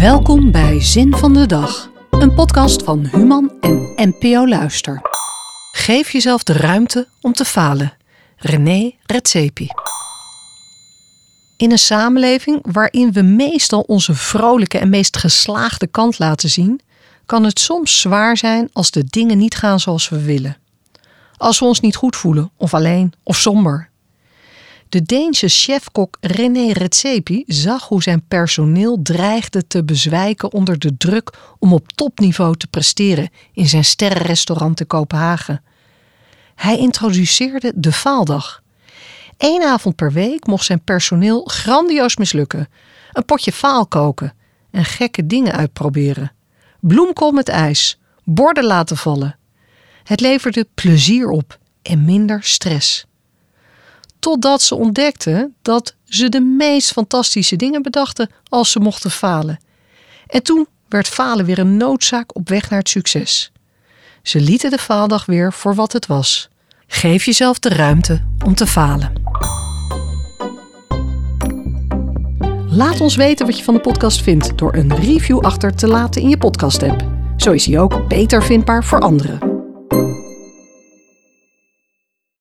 Welkom bij Zin van de Dag, een podcast van Human en NPO Luister. Geef jezelf de ruimte om te falen. René Redzepi. In een samenleving waarin we meestal onze vrolijke en meest geslaagde kant laten zien, kan het soms zwaar zijn als de dingen niet gaan zoals we willen. Als we ons niet goed voelen, of alleen, of somber. De Deense chefkok René Redzepi zag hoe zijn personeel dreigde te bezwijken onder de druk om op topniveau te presteren in zijn sterrenrestaurant te Kopenhagen. Hij introduceerde de faaldag. Eén avond per week mocht zijn personeel grandioos mislukken, een potje faal koken en gekke dingen uitproberen. Bloemkool met ijs, borden laten vallen. Het leverde plezier op en minder stress. Totdat ze ontdekten dat ze de meest fantastische dingen bedachten als ze mochten falen. En toen werd falen weer een noodzaak op weg naar het succes. Ze lieten de faaldag weer voor wat het was. Geef jezelf de ruimte om te falen. Laat ons weten wat je van de podcast vindt door een review achter te laten in je podcast-app. Zo is hij ook beter vindbaar voor anderen.